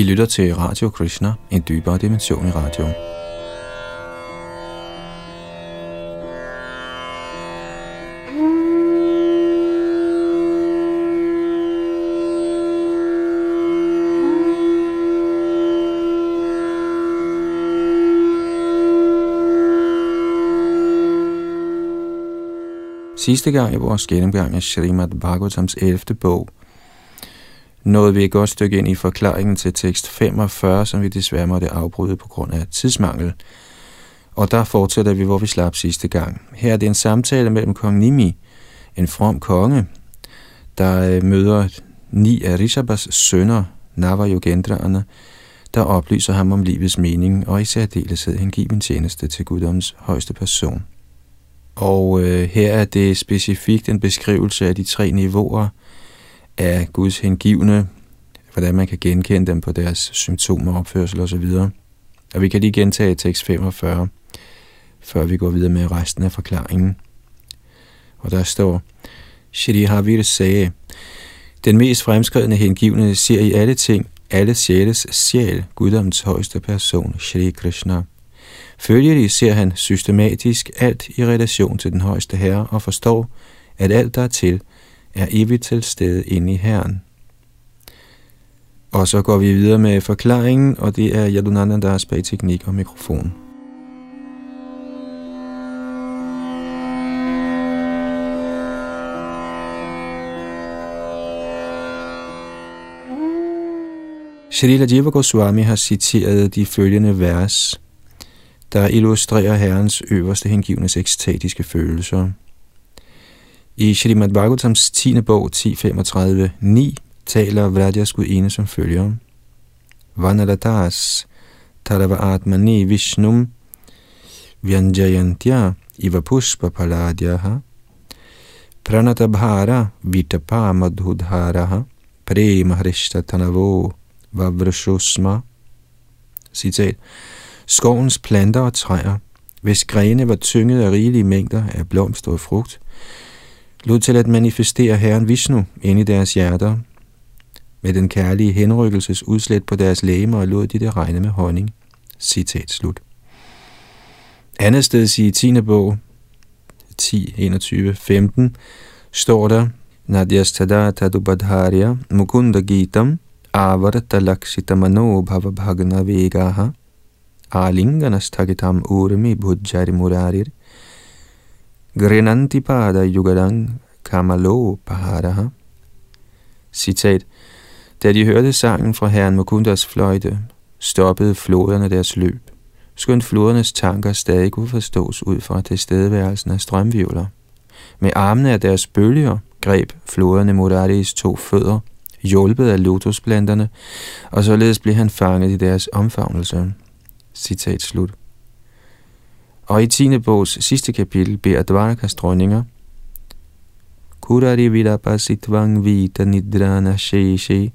I lytter til Radio Krishna, en dybere dimension i radio. Sidste gang i vores gennemgang af Srimad Bhagavatams 11. bog, nåede vi et godt stykke ind i forklaringen til tekst 45, som vi desværre måtte afbryde på grund af tidsmangel. Og der fortsætter vi, hvor vi slap sidste gang. Her er det en samtale mellem kong Nimi, en from konge, der øh, møder ni af Rishabas sønner, Navajogendraerne, der oplyser ham om livets mening og i særdeleshed hengiver en tjeneste til guddoms højeste person. Og øh, her er det specifikt en beskrivelse af de tre niveauer af Guds hengivne, hvordan man kan genkende dem på deres symptomer, opførsel osv. Og vi kan lige gentage tekst 45, før vi går videre med resten af forklaringen. Og der står, Shri Havir sagde, den mest fremskredne hengivne ser i alle ting, alle sjæles sjæl, guddoms højeste person, Shri Krishna. Følgelig ser han systematisk alt i relation til den højeste herre og forstår, at alt der er til, er evigt til stede inde i Herren. Og så går vi videre med forklaringen, og det er Yadunanda, der er bag teknik og mikrofon. Shrila Jiva Goswami har citeret de følgende vers, der illustrerer Herrens øverste hengivnes ekstatiske følelser. I Shrimad Bhagavatams 10. bog 10.35.9 taler Vrajas gudinde som følger. Vanadatas Tarava Atmani Vishnum Vyanjayantya Iva Pushpa Paladyaha Pranatabhara Vitapa Madhudharaha Prema Hrishta Tanavo Vavrashosma Citat Skovens planter og træer, hvis grene var tynget af rigelige mængder af blomster og frugt, lod til at manifestere Herren Vishnu ind i deres hjerter. Med den kærlige henrykkelses udslæt på deres lægemer lod de det regne med honning. Citat slut. Andet sted i 10. bog, 10, 21, 15, står der, Nadyas tada tadubadharya mukunda gitam avarta lakshita mano bhava bhagna vegaha alinganasthagitam urmi bhujjari murarir Grenanti pada yugadang kamalo pahadaha. Citat. Da de hørte sangen fra herren Mukundas fløjte, stoppede floderne deres løb. Skønt flodernes tanker stadig kunne forstås ud fra tilstedeværelsen af strømvivler. Med armene af deres bølger greb floderne Muraris to fødder, hjulpet af lotusplanterne, og således blev han fanget i deres omfavnelse. Citat slut. Og i 10. bogs sidste kapitel beder Dvarakas dronninger, Kurari vidapasitvang vita nidrana sheshe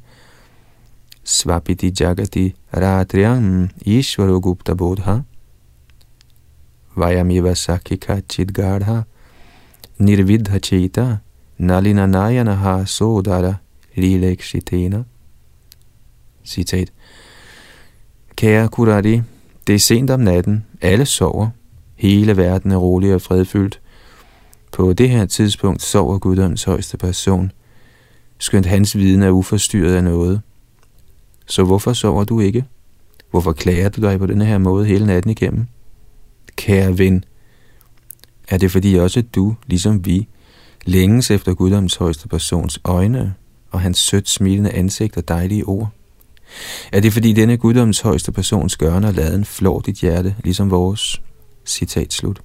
svapiti jagati ratriam ishvaro gupta bodha vayamiva sakika chidgadha nirvidha cheta nalina nayana ha sodara lilekshitena. Citat. Kære Kurari, det er sent om natten, alle sover, Hele verden er rolig og fredfyldt. På det her tidspunkt sover guddoms højeste person, skønt hans viden er uforstyrret af noget. Så hvorfor sover du ikke? Hvorfor klager du dig på denne her måde hele natten igennem? Kære ven, er det fordi også du, ligesom vi, længes efter guddoms højeste persons øjne og hans sødt smilende ansigt og dejlige ord? Er det fordi denne guddoms højeste persons gørne og laden flår dit hjerte, ligesom vores? Citat slut.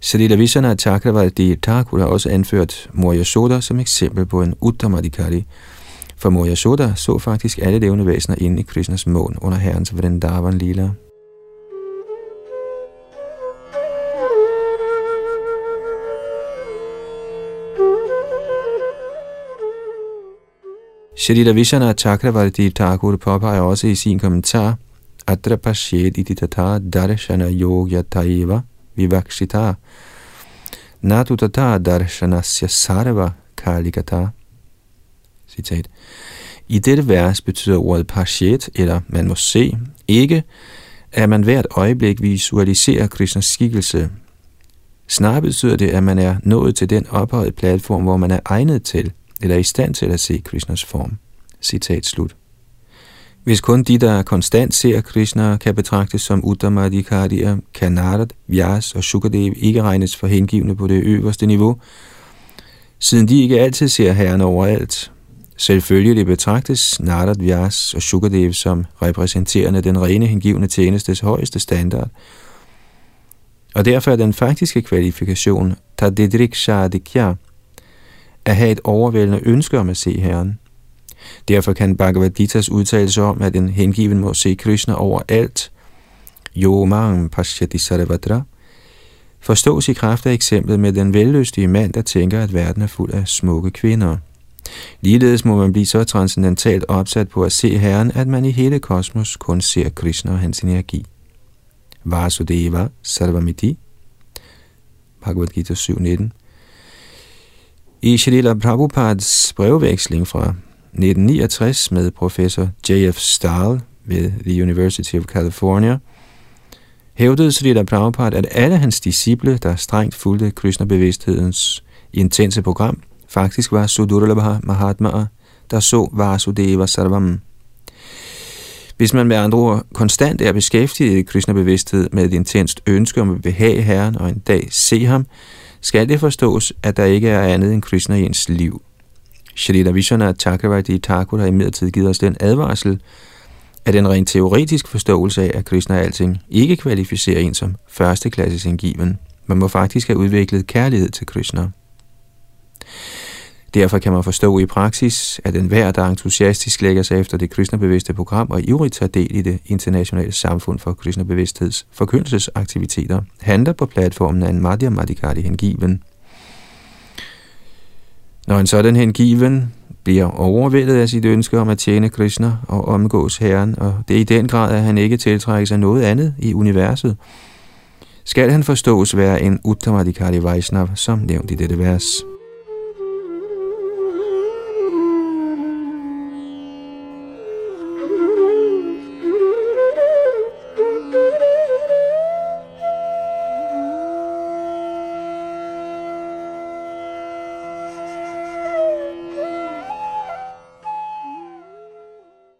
Salila Vishana Chakravarti Thakur har også anført Moria Soda som eksempel på en Uttamadikari, for Moria Soda så faktisk alle levende væsener inde i Krishnas mån under herrens Vrindavan Lila. Shalila Vishana Chakravarti Thakur påpeger også i sin kommentar, Atra pashet iti tata darshana yogya taiva vivakshita natu tata darshanasya sarva kaligata. Citat. I dette vers betyder ordet pashet, eller man må se, ikke, at man hvert øjeblik visualiserer Krishnas skikkelse. Snarere betyder det, at man er nået til den ophøjede platform, hvor man er egnet til, eller i stand til at se Krishnas form. Citat slut. Hvis kun de, der konstant ser Krishna, kan betragtes som Uttamadikariya, kan Narad, Vyas og Shukadev ikke regnes for hengivne på det øverste niveau, siden de ikke altid ser Herren overalt. Selvfølgelig betragtes Narad, Vyas og Shukadev som repræsenterende den rene hengivne tjenestes højeste standard, og derfor er den faktiske kvalifikation Tadidrik Shadikya at have et overvældende ønske om at se Herren. Derfor kan Bhagavad Gita's udtalelse om, at en hengiven må se Krishna overalt, Yomang Pashyati Sarvatra, forstås i kraft af eksemplet med den velløstige mand, der tænker, at verden er fuld af smukke kvinder. Ligeledes må man blive så transcendentalt opsat på at se Herren, at man i hele kosmos kun ser Krishna og hans energi. Vasudeva Sarvamiti, Bhagavad Gita 7.19. I Shalila Prabhupads brevveksling fra 1969 med professor J.F. Stahl ved The University of California, hævdede Srila Prabhupada, at alle hans disciple, der strengt fulgte Krishna-bevidsthedens intense program, faktisk var Sudurlabha Mahatmaer, der så Vasudeva Sarvam. Hvis man med andre ord konstant er beskæftiget i Krishna-bevidsthed med et intenst ønske om at behage Herren og en dag se ham, skal det forstås, at der ikke er andet end Krishna i ens liv. Shrita Vishwanath Chakravarti Thakur har imidlertid givet os den advarsel, at en rent teoretisk forståelse af, at Krishna er alting, ikke kvalificerer en som førsteklasses indgiven. Man må faktisk have udviklet kærlighed til Krishna. Derfor kan man forstå i praksis, at enhver, der entusiastisk lægger sig efter det kristnebevidste program og ivrigt tager del i det internationale samfund for kristnebevidstheds forkyndelsesaktiviteter, handler på platformen af en Madhya Madhikari hengiven. Når en sådan hengiven bliver overvældet af sit ønske om at tjene Krishna og omgås Herren, og det er i den grad, at han ikke tiltrækker sig noget andet i universet, skal han forstås være en Uttamadikari Vaisnav, som nævnt i dette vers.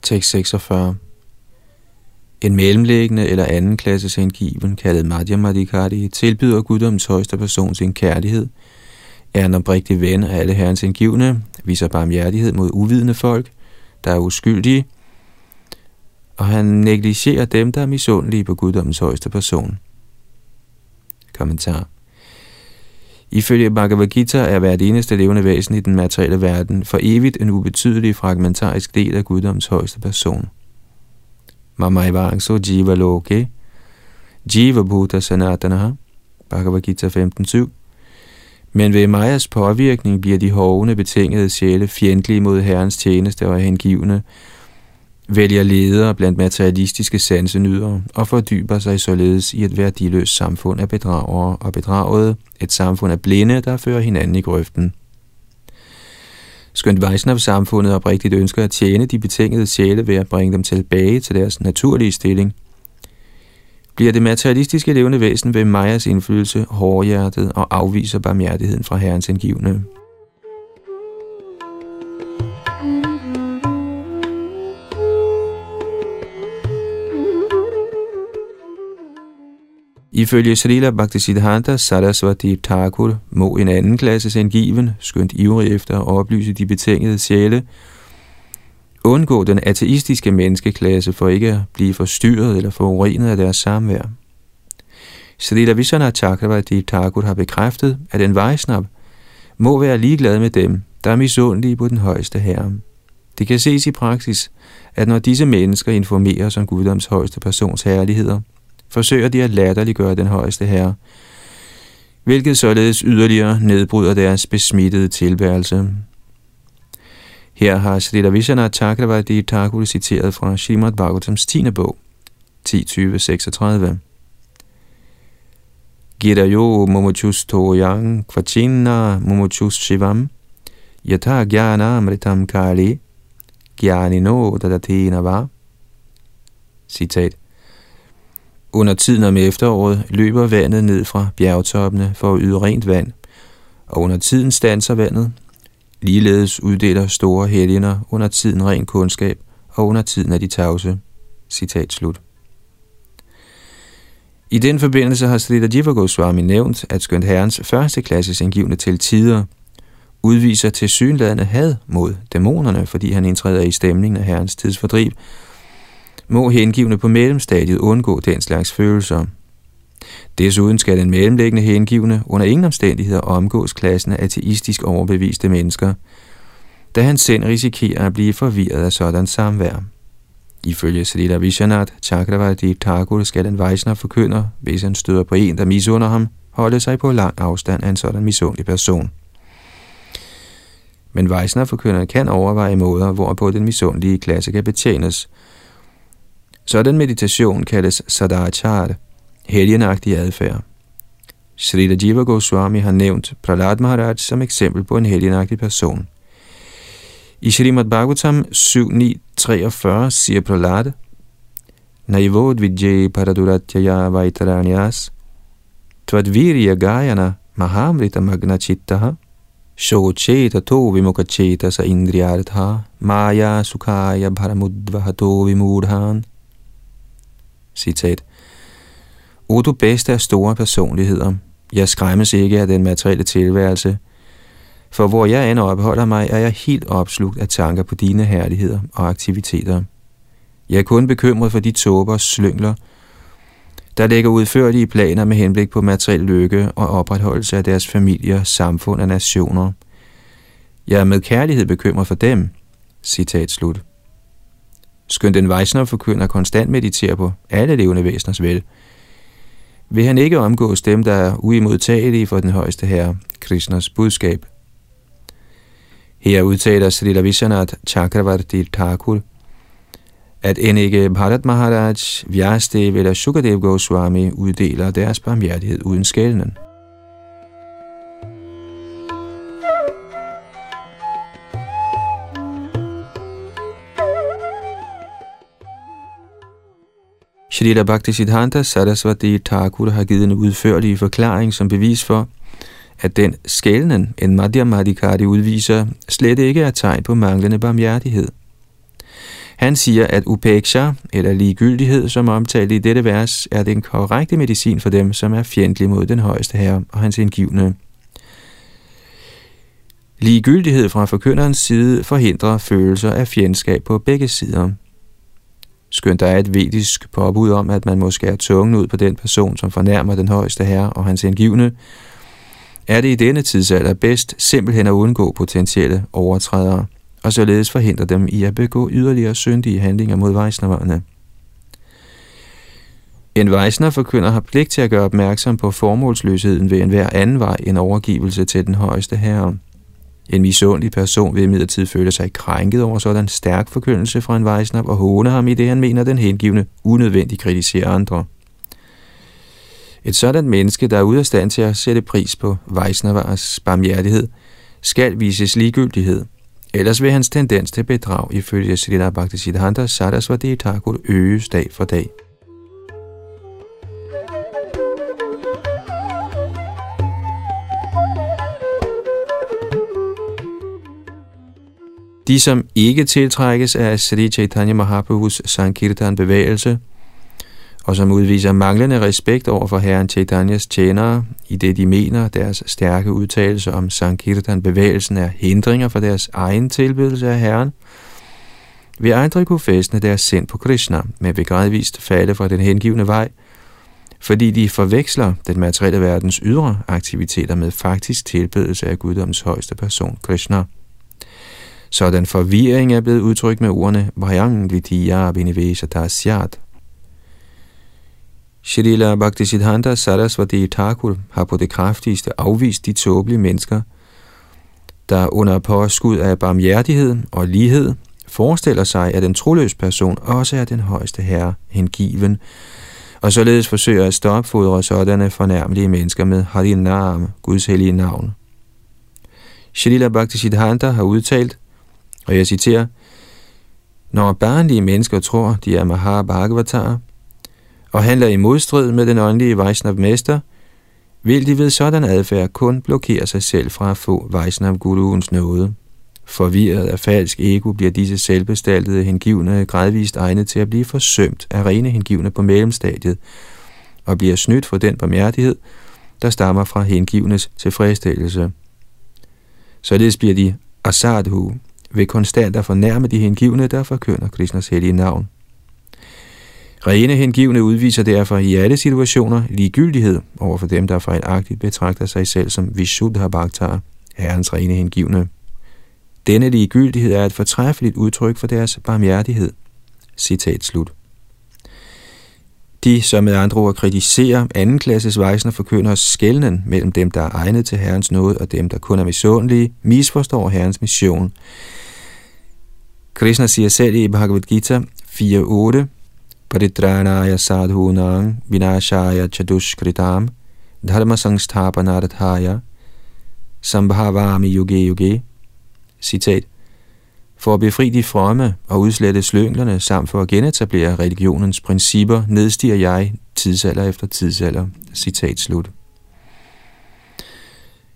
Tekst 46 En mellemlæggende eller anden klasses hengiven, kaldet Madhya Madhikari, tilbyder guddommens højeste person sin kærlighed, er en oprigtig ven af alle herrens hengivne, viser barmhjertighed mod uvidende folk, der er uskyldige, og han negligerer dem, der er misundelige på guddommens højeste person. Kommentar. Ifølge Bhagavad Gita er hvert eneste levende væsen i den materielle verden for evigt en ubetydelig fragmentarisk del af guddoms højeste person. Mamaivangso jiva loke, jiva bhuta sanatanaha, Bhagavad Gita 15.7. Men ved Majas påvirkning bliver de hovne betingede sjæle fjendtlige mod Herrens tjeneste og hengivne, vælger ledere blandt materialistiske sansenydere og fordyber sig således i et værdiløst samfund af bedragere og bedragede, et samfund af blinde, der fører hinanden i grøften. Skønt Vaisnav-samfundet oprigtigt ønsker at tjene de betingede sjæle ved at bringe dem tilbage til deres naturlige stilling, bliver det materialistiske levende væsen ved Majas indflydelse hårdhjertet og afviser barmhjertigheden fra Herrens indgivende. Ifølge Srila Bhaktisiddhanta Sarasvati Thakur må en anden klasse sengiven, skønt ivrig efter at oplyse de betingede sjæle, undgå den ateistiske menneskeklasse for ikke at blive forstyrret eller forurenet af deres samvær. Srila Vishana Chakravarti Thakur har bekræftet, at en vejsnap må være ligeglad med dem, der er misundelige på den højeste herre. Det kan ses i praksis, at når disse mennesker informeres om Guddoms højeste persons herligheder – forsøger de at latterliggøre den højeste herre, hvilket således yderligere nedbryder deres besmittede tilværelse. Her har Srila Vishana Chakravarti Thakur citeret fra Srimad Bhagavatams 10. bog, 10.20.36. Girayo momochus toyang kvachinna momochus shivam yata gyana amritam kali Gyanino Dadatina var. Citat. Under tiden om efteråret løber vandet ned fra bjergtoppene for at yde rent vand, og under tiden stanser vandet. Ligeledes uddeler store helgener under tiden ren kundskab, og under tiden er de tavse. Citat slut. I den forbindelse har Srila Jiva Goswami nævnt, at skønt herrens første klasses indgivende til tider udviser til synladende had mod dæmonerne, fordi han indtræder i stemningen af herrens tidsfordriv, må hengivne på mellemstadiet undgå den slags følelser. Desuden skal den mellemlæggende hengivne under ingen omstændigheder omgås klassen af ateistisk overbeviste mennesker, da han selv risikerer at blive forvirret af sådan samvær. Ifølge Srila Vishwanath Chakravarti Thakur skal den Vaishnav forkynder, hvis han støder på en, der misunder ham, holde sig på lang afstand af en sådan misundelig person. Men Vaishnav forkynderen kan overveje måder, hvorpå den misundelige klasse kan betjenes. Sådan meditation kaldes sadachar, helgenagtig adfærd. Srila Jiva Goswami har nævnt Prahlad Maharaj som eksempel på en helgenagtig person – i Srimad Bhagavatam 7.9.43 siger Prahlad, Naivod Vijay paraduratyaya vaitaranyas, tvadvirya gayana mahamrita magna chittaha, shocheta to vimukacheta sa indriyartha, maya sukhaya bharamudvahato vimudhan. Citat. O du bedste af store personligheder, jeg skræmmes ikke af den materielle tilværelse, for hvor jeg end opholder mig, er jeg helt opslugt af tanker på dine herligheder og aktiviteter. Jeg er kun bekymret for de tåber slyngler, der lægger udførlige planer med henblik på materiel lykke og opretholdelse af deres familier, samfund og nationer. Jeg er med kærlighed bekymret for dem. Citat slut. Skønt den Vaisnav forkynder konstant mediterer på alle levende væseners vel, vil han ikke omgås dem, der er uimodtagelige for den højeste herre, Krishnas budskab – her udtaler Srila Vishwanath Chakravarti Thakur, at end ikke Bharat Maharaj, Vyastev eller Sukadev Goswami uddeler deres barmhjertighed uden skælden. Shrita Bhaktisiddhanta Saraswati Thakur har givet en udførlig forklaring som bevis for, at den skælden, en Madhyamadikari udviser, slet ikke er tegn på manglende barmhjertighed. Han siger, at upeksha, eller ligegyldighed, som omtalt i dette vers, er den korrekte medicin for dem, som er fjendtlige mod den højeste herre og hans indgivende. Ligegyldighed fra forkynderens side forhindrer følelser af fjendskab på begge sider. Skønt der er et vedisk påbud om, at man må skære tungen ud på den person, som fornærmer den højeste herre og hans indgivende, er det i denne tidsalder bedst simpelthen at undgå potentielle overtrædere, og således forhindre dem i at begå yderligere syndige handlinger mod vejsnaverne. En vejsner forkynder har pligt til at gøre opmærksom på formålsløsheden ved enhver anden vej end overgivelse til den højeste herre. En misundelig person vil imidlertid føle sig krænket over sådan stærk forkyndelse fra en vejsner og håne ham i det, han mener, den hengivne unødvendigt kritiserer andre. Et sådan menneske, der er ude af stand til at sætte pris på Vaisnavars barmhjertighed, skal vises ligegyldighed. Ellers vil hans tendens til bedrag ifølge Srila Bhaktisiddhanta Sarasvati Thakur øges dag for dag. De, som ikke tiltrækkes af Sri Chaitanya Mahaprabhus Sankirtan bevægelse, og som udviser manglende respekt over for herren Chaitanyas tjenere, i det de mener, deres stærke udtalelse om Sankirtan-bevægelsen er hindringer for deres egen tilbydelse af herren, vil aldrig kunne fæstne deres sind på Krishna, men vil gradvist falde fra den hengivne vej, fordi de forveksler den materielle verdens ydre aktiviteter med faktisk tilbedelse af guddoms højeste person, Krishna. Sådan forvirring er blevet udtrykt med ordene Vajang Vidya Vinivesa Tasyat. Shrila Bhaktisiddhanta Sarasvati Thakur har på det kraftigste afvist de tåbelige mennesker, der under påskud af barmhjertighed og lighed forestiller sig, at en troløs person også er den højeste herre, hengiven, og således forsøger at stopfodre sådanne fornærmelige mennesker med Harinam, Guds hellige navn. Shrila Bhaktisiddhanta har udtalt, og jeg citerer, Når barnlige mennesker tror, de er Mahabhagavatar, og handler i modstrid med den åndelige Vaishnav-mester, vil de ved sådan adfærd kun blokere sig selv fra at få Vaishnav-guruens nåde. Forvirret af falsk ego bliver disse selvbestaltede hengivne gradvist egnet til at blive forsømt af rene hengivne på mellemstadiet, og bliver snydt for den barmhjertighed, der stammer fra hengivnes tilfredsstillelse. Således bliver de asadhu ved konstant at fornærme de hengivne, der forkynder Krishnas hellige navn. Rene hengivne udviser derfor i alle situationer ligegyldighed over for dem, der fejlagtigt betragter sig selv som Vishuddha Bhaktar, herrens rene hengivne. Denne ligegyldighed er et fortræffeligt udtryk for deres barmhjertighed. Citat slut. De, som med andre ord kritiserer andenklasses vejsner forkynder skældnen mellem dem, der er egnet til Herrens nåde, og dem, der kun er misundelige, misforstår Herrens mission. Krishna siger selv i Bhagavad Gita 4.8, Paritranaya sadhunang vinashaya chadushkritam dharma sangsthapanarthaya sambhavami yuge yuge. Citat. For at befri de fromme og udslette slynglerne, samt for at genetablere religionens principper, nedstiger jeg tidsalder efter tidsalder. Citat slut.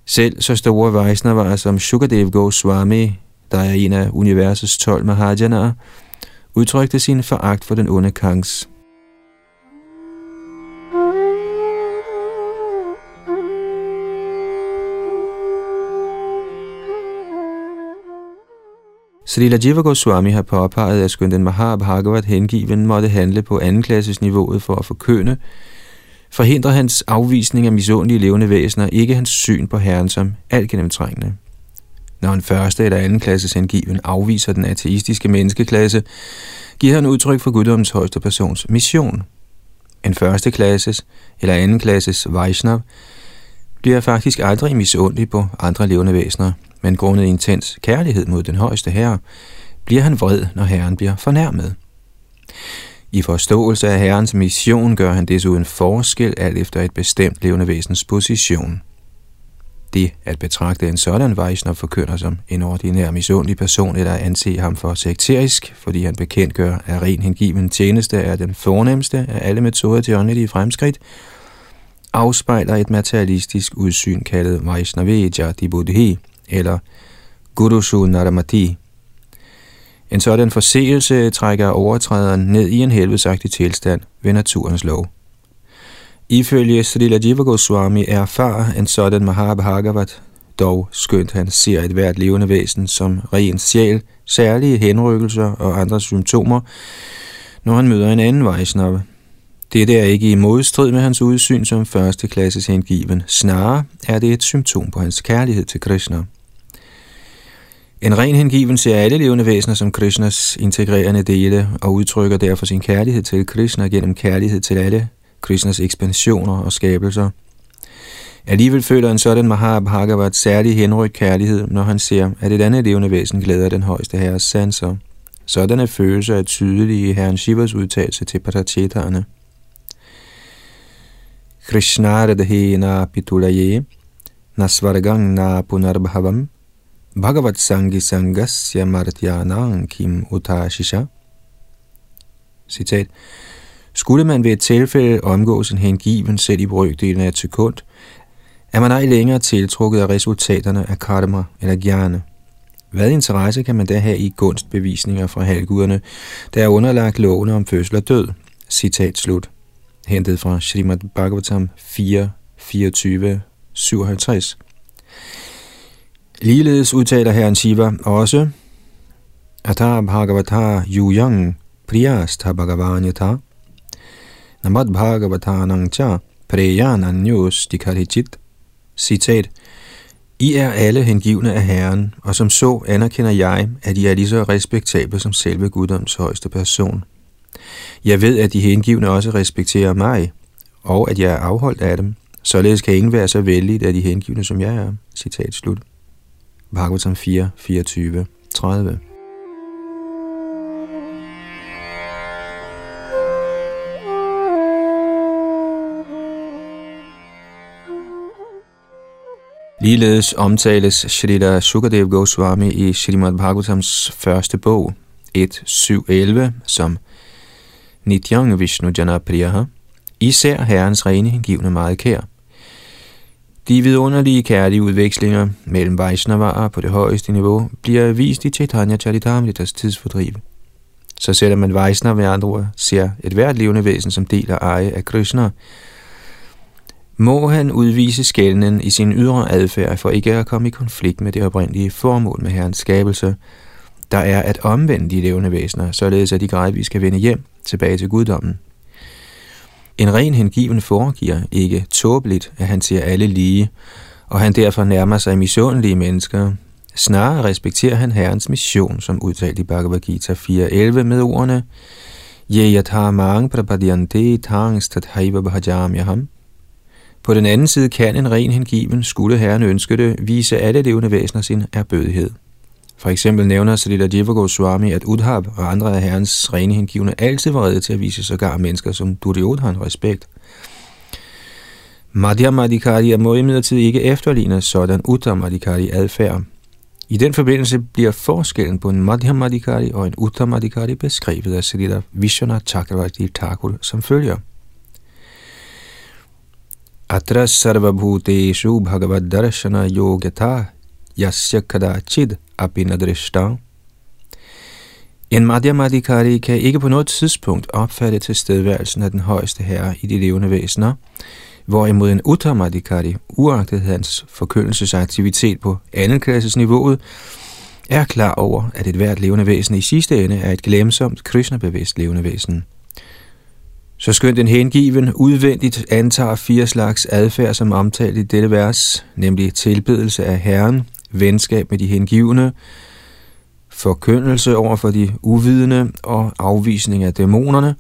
Selv så store Vaisnavaer som Sukadev Goswami, der er en af universets 12 Mahajanaer, udtrykte sin foragt for den onde Kangs. Srila Jiva Goswami har påpeget, at skønt den Mahabhagavat hengiven måtte handle på andenklasses niveauet for at forkøne, forhindrer hans afvisning af misundelige levende væsener ikke hans syn på Herren som alt gennemtrængende. Når en første eller anden klasses hengiven afviser den ateistiske menneskeklasse, giver han udtryk for guddommens højeste persons mission. En første klasses eller anden klasses Vaishnav bliver faktisk aldrig misundelig på andre levende væsener, men grundet intens kærlighed mod den højeste herre, bliver han vred, når herren bliver fornærmet. I forståelse af herrens mission gør han desuden forskel alt efter et bestemt levende væsens position. Det at betragte en sådan Vaishnav forkynder som en ordinær misundelig person, eller anse ham for sekterisk, fordi han bekendtgør, at ren hengiven tjeneste er den fornemmeste af alle metoder til åndelige fremskridt, afspejler et materialistisk udsyn kaldet Vaishnaveja Dibuddhi eller Gurushu Naramati. En sådan forseelse trækker overtræderen ned i en helvedesagtig tilstand ved naturens lov. Ifølge Srila Jiva Goswami er far en sådan Mahabhagavat, dog skønt han ser et hvert levende væsen som ren sjæl, særlige henrykkelser og andre symptomer, når han møder en anden vejsnappe. Dette er ikke i modstrid med hans udsyn som første klasses hengiven. Snarere er det et symptom på hans kærlighed til Krishna. En ren hengiven ser alle levende væsener som Krishnas integrerende dele og udtrykker derfor sin kærlighed til Krishna gennem kærlighed til alle Krishnas ekspansioner og skabelser. Alligevel føler en sådan Mahabhagavat særlig henrygt kærlighed, når han ser, at et andet levende væsen glæder den højeste herres sanser. Sådanne følelser er tydelige i herren Shivas udtalelse til Patacheterne. Krishna Radhena Pitulaye Nasvargang Na Punarbhavam Bhagavat Sangi Sangasya Martyanang Kim Utashisha Citat skulle man ved et tilfælde omgås en hengiven selv i brøkdelen af et sekund, er man ej længere tiltrukket af resultaterne af karma eller gjerne. Hvad interesse kan man da have i gunstbevisninger fra halvguderne, der er underlagt lovene om fødsel og død? Citat slut. Hentet fra Srimad Bhagavatam 4, 24, 57. Ligeledes udtaler herren Shiva også, Ata Bhagavata Yuyang Priyas Bhagavanyata Namad Bhagavatanang cha preyananyos dikarichit. Citat. I er alle hengivne af Herren, og som så anerkender jeg, at I er lige så respektable som selve Guddoms højeste person. Jeg ved, at de hengivne også respekterer mig, og at jeg er afholdt af dem. Således kan ingen være så vældig af de hengivne, som jeg er. Citat slut. Bhagavatam 4, 24, 30. Ligeledes omtales Shrita Sukadev Goswami i Srimad Bhagavatams første bog, 1.7.11 som Nityang Vishnu Janapriyaha, især herrens rene hengivne meget kær. De vidunderlige kærlige udvekslinger mellem Vaishnavaer på det højeste niveau bliver vist i Chaitanya Charitamritas tidsfordriv. Så selvom man Vaishnava med andre ord ser et hvert levende væsen som del af eje af Krishna, må han udvise skælden i sin ydre adfærd for ikke at komme i konflikt med det oprindelige formål med herrens skabelse, der er at omvende de levende væsener, således at de gradvist skal vende hjem tilbage til guddommen. En ren hengiven foregiver ikke tåbeligt, at han ser alle lige, og han derfor nærmer sig misundelige mennesker. Snarere respekterer han herrens mission, som udtalt i Bhagavad Gita 4.11 med ordene Ye mang prapadyante tangs bhajam yaham på den anden side kan en ren hengiven, skulle herren ønske det, vise alle levende væsener sin erbødighed. For eksempel nævner Salila Jiva Goswami, at Udhab og andre af herrens rene hengivne altid var redde til at vise sågar mennesker som Duryodhan respekt. Madhyamadikari må imidlertid ikke efterligne sådan Uttamadikari adfærd. I den forbindelse bliver forskellen på en Madhyamadikari og en Uttamadikari beskrevet af Salila Vishwanath Chakravarti Thakur som følger. Atra sarvabhuteshu bhagavad darshana yogata yasya kadachid apinadrishta. En Madhyamadikari kan ikke på noget tidspunkt opfatte tilstedeværelsen af den højeste herre i de levende væsener, hvorimod en Uttamadikari, uagtet hans forkyndelsesaktivitet på anden niveauet, er klar over, at et hvert levende væsen i sidste ende er et glemsomt, Krishna-bevidst levende væsen. Så skønt en hengiven udvendigt antager fire slags adfærd, som omtalt i dette vers, nemlig tilbedelse af Herren, venskab med de hengivne, forkyndelse over for de uvidende og afvisning af dæmonerne,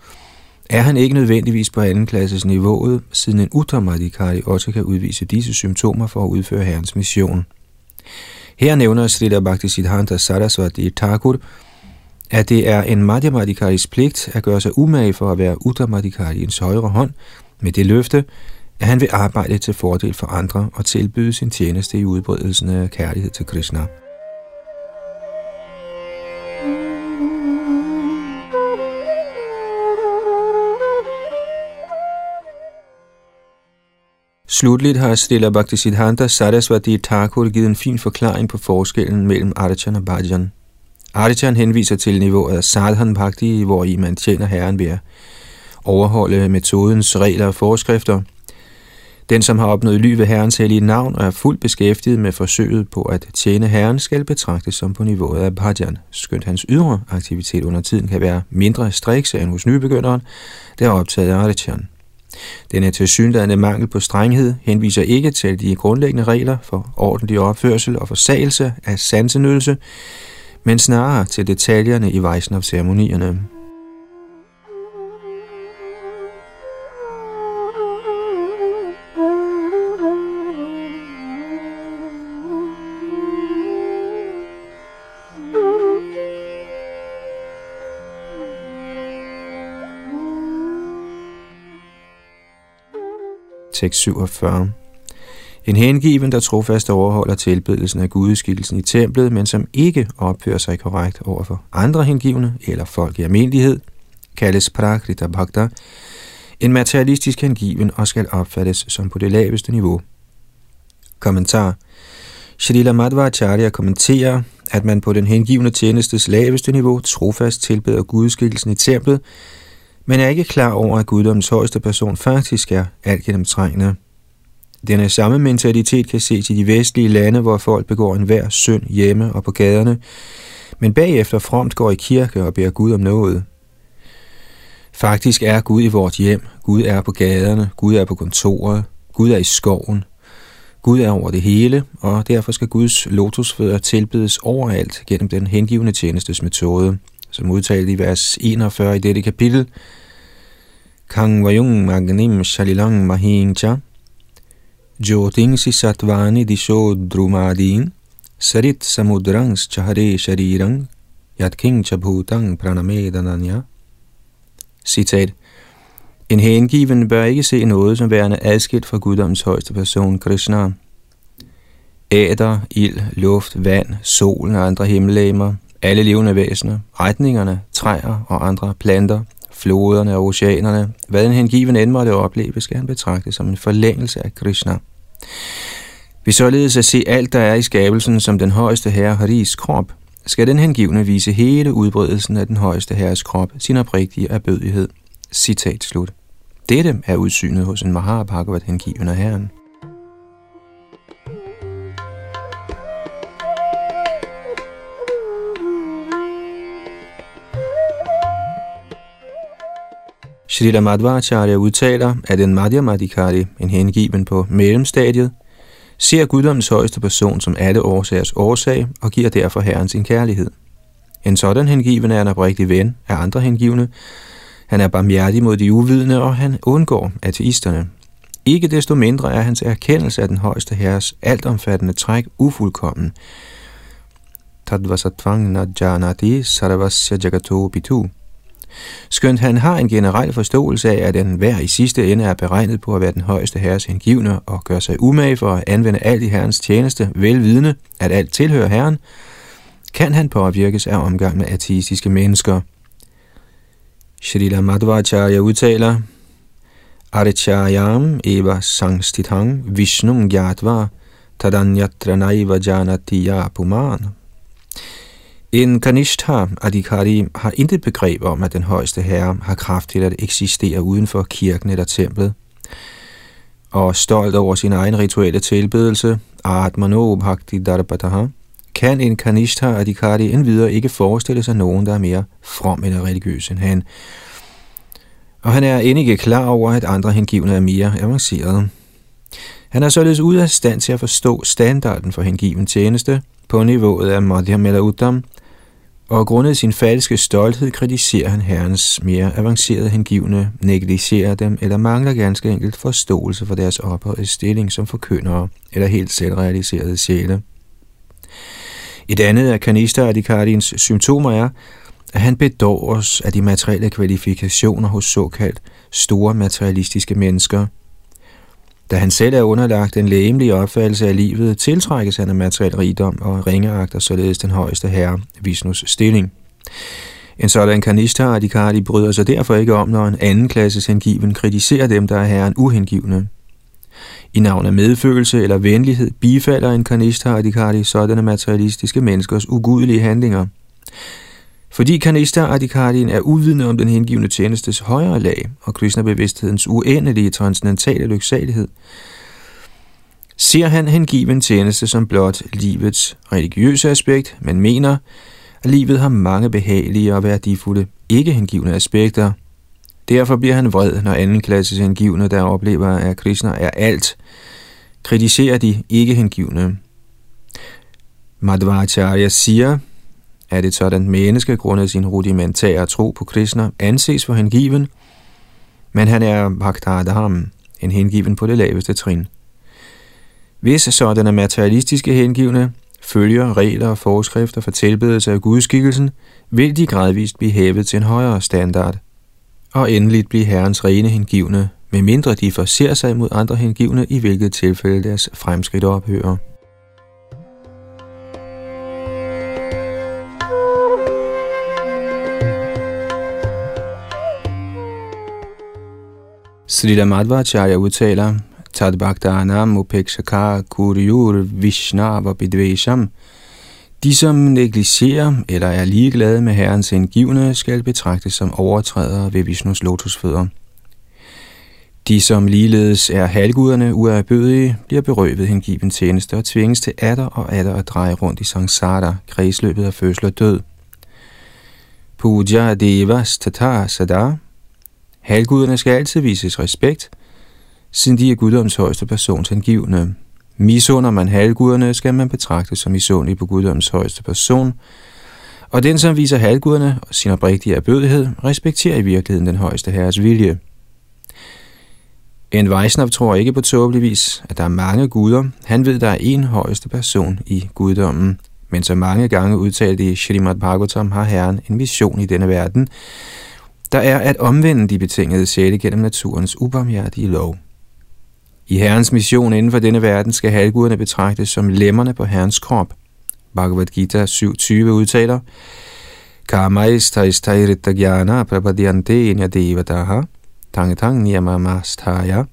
er han ikke nødvendigvis på anden klasses niveauet, siden en Uttamadikari også kan udvise disse symptomer for at udføre herrens mission. Her nævner Bhakti Bhaktisiddhanta Saraswati Thakur, at det er en Madhyamadikaris pligt at gøre sig umage for at være Uttamadikariens højre hånd, med det løfte, at han vil arbejde til fordel for andre og tilbyde sin tjeneste i udbredelsen af kærlighed til Krishna. Slutligt har Stella Bhaktisiddhanta Sarasvati Thakur givet en fin forklaring på forskellen mellem Archan og Bhajan. Archan henviser til niveauet af Sadhan Bhakti, hvor i man tjener herren ved at overholde metodens regler og forskrifter – den, som har opnået ly ved Herrens hellige navn og er fuldt beskæftiget med forsøget på at tjene Herren, skal betragtes som på niveauet af bhajan, skønt hans ydre aktivitet under tiden kan være mindre strikse end hos nybegynderen, der er optaget af Arichan. Denne tilsyneladende mangel på strenghed henviser ikke til de grundlæggende regler for ordentlig opførsel og forsagelse af sansenydelse, men snarere til detaljerne i Vaishnav-ceremonierne. Tekst 47 en hengiven, der trofast overholder tilbedelsen af gudeskikkelsen i templet, men som ikke opfører sig korrekt over for andre hengivne eller folk i almindelighed, kaldes prakrita bhakta, en materialistisk hengiven og skal opfattes som på det laveste niveau. Kommentar Shrila Madhvacharya kommenterer, at man på den hengivne tjenestes laveste niveau trofast tilbeder gudskikkelsen i templet, men er ikke klar over, at guddommens højeste person faktisk er alt gennemtrængende. Denne samme mentalitet kan ses i de vestlige lande, hvor folk begår enhver synd hjemme og på gaderne, men bagefter fromt går i kirke og beder Gud om noget. Faktisk er Gud i vores hjem, Gud er på gaderne, Gud er på kontoret, Gud er i skoven, Gud er over det hele, og derfor skal Guds lotusfødder tilbedes overalt gennem den hengivende tjenestes metode, som udtalt i vers 41 i dette kapitel – Kang Vajung Magnim Shalilang Mahingcha Jyotingsi Satvani Disho Drumadin Sarit Samudrang Chahare Sharirang Yatking Chabhutang Pranamedananya Citat En hengiven bør ikke se noget som værende adskilt fra guddoms højeste person, Krishna. Æder, ild, luft, vand, solen og andre himmellegemer Alle levende væsener, retningerne, træer og andre planter, floderne og oceanerne, hvad en hengiven end måtte opleve, skal han betragte som en forlængelse af Krishna. Vi således at se alt, der er i skabelsen som den højeste herre Haris krop, skal den hengivne vise hele udbredelsen af den højeste herres krop sin oprigtige erbødighed. Citat slut. Dette er udsynet hos en Mahabhagavat hengiven af Herren. Srila Madhvacharya udtaler, at en Madhyamadikari, en hengiven på mellemstadiet, ser guddommens højeste person som alle årsagers årsag og giver derfor Herren sin kærlighed. En sådan hengiven er en oprigtig ven af andre hengivne. Han er barmhjertig mod de uvidende, og han undgår ateisterne. Ikke desto mindre er hans erkendelse af den højeste herres altomfattende træk ufuldkommen. Tadvasatvang najanati sarvasya jagato bitu. Skønt han har en generel forståelse af, at den hver i sidste ende er beregnet på at være den højeste herres hengivne og gør sig umage for at anvende alt i herrens tjeneste, velvidende, at alt tilhører herren, kan han påvirkes af omgang med ateistiske mennesker. Shrila Madhvacharya udtaler, Aricharyam eva sangstithang vishnum gyatva tadanyatra naiva janati puman. En Kanishta Adhikari har intet begreb om, at den højeste herre har kraft til at eksistere uden for kirken eller templet. Og stolt over sin egen rituelle tilbedelse, Atmano Bhakti Darbataha, kan en Kanishta Adhikari endvidere ikke forestille sig nogen, der er mere from eller religiøs end han. Og han er end ikke klar over, at andre hengivne er mere avancerede. Han er således ude af stand til at forstå standarden for hengiven tjeneste på niveauet af Madhyam eller Uddam, og grundet sin falske stolthed kritiserer han herrens mere avancerede hengivne, negligerer dem eller mangler ganske enkelt forståelse for deres ophøjede stilling som forkyndere eller helt selvrealiserede sjæle. Et andet af Kanista Adhikardins symptomer er, at han bedåres af de materielle kvalifikationer hos såkaldt store materialistiske mennesker. Da han selv er underlagt en lægemlig opfattelse af livet, tiltrækkes han af materiel rigdom og ringeagter således den højeste herre, Vishnus stilling. En sådan kanista Adhikari bryder sig derfor ikke om, når en anden klasses hengiven kritiserer dem, der er herren uhengivne. I navn af medfølelse eller venlighed bifalder en kanista Adhikari sådanne materialistiske menneskers ugudelige handlinger. Fordi kanista Adhikarien er uvidende om den hengivne tjenestes højere lag og Krishna-bevidsthedens uendelige transcendentale lyksalighed, ser han hengiven tjeneste som blot livets religiøse aspekt, men mener, at livet har mange behagelige og værdifulde ikke-hengivne aspekter. Derfor bliver han vred, når anden klasses hengivne, der oplever, at Krishna er alt, kritiserer de ikke-hengivne. Madhvacharya siger, at et sådan menneske, grundet sin rudimentære tro på Krishna, anses for hengiven, men han er Bhaktadham, en hengiven på det laveste trin. Hvis sådanne materialistiske hengivne følger regler og forskrifter for tilbedelse af gudskikkelsen, vil de gradvist blive hævet til en højere standard, og endeligt blive herrens rene hengivne, medmindre de forser sig mod andre hengivne, i hvilket tilfælde deres fremskridt ophører. Srila Madhvacharya udtaler, Tad Bhaktanam Upekshakar Kuryur Vishnava Bidvesham. De, som negligerer eller er ligeglade med herrens indgivende, skal betragtes som overtrædere ved Vishnus lotusfødder. De, som ligeledes er halvguderne uerbødige, bliver berøvet hengiven tjeneste og tvinges til atter og atter at dreje rundt i samsara, kredsløbet af fødsel og død. Puja Devas Tata Sada Halvguderne skal altid vises respekt, siden de er guddoms højeste persons angivende. Misunder man halvguderne, skal man betragtes som misundelig på guddoms højeste person, og den, som viser halvguderne og sin oprigtige erbødighed, respekterer i virkeligheden den højeste herres vilje. En Vaisnav tror ikke på tåbeligvis, at der er mange guder. Han ved, der er en højeste person i guddommen. Men så mange gange udtalte i Shrimad Bhagavatam har Herren en vision i denne verden, der er at omvende de betingede sjæle gennem naturens ubarmhjertige lov. I Herrens mission inden for denne verden skal halvguderne betragtes som lemmerne på Herrens krop. Bhagavad Gita 7.20 udtaler, Karmaisthaistairita jnana prapadyante nyadevataha tangetang niyamamastaya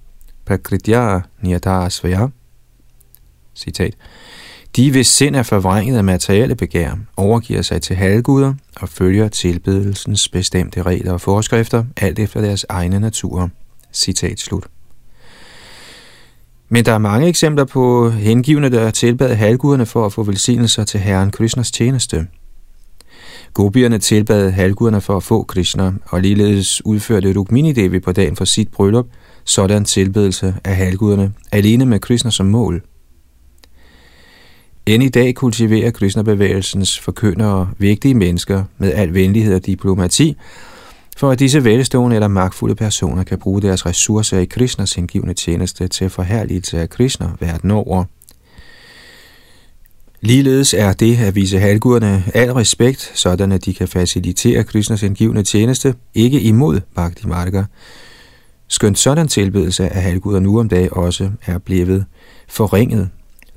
prakritya niyatasvaya. Citat. De, hvis sind er forvrænget af materielle begær, overgiver sig til halvguder og følger tilbedelsens bestemte regler og forskrifter, alt efter deres egne natur. Citat slut. Men der er mange eksempler på hengivne, der tilbad halvguderne for at få velsignelser til Herren Krishnas tjeneste. Gopierne tilbad halvguderne for at få Krishna, og ligeledes udførte Rukmini Devi på dagen for sit bryllup sådan tilbedelse af halvguderne, alene med Krishna som mål. End i dag kultiverer Krishna-bevægelsens forkyndere vigtige mennesker med al venlighed og diplomati, for at disse velstående eller magtfulde personer kan bruge deres ressourcer i Krishnas hengivne tjeneste til forherligelse af Krishna verden over. Ligeledes er det at vise halvguderne al respekt, sådan at de kan facilitere Krishnas hengivne tjeneste, ikke imod Bhakti Marga. Skønt sådan tilbedelse af halvguder nu om dagen også er blevet forringet.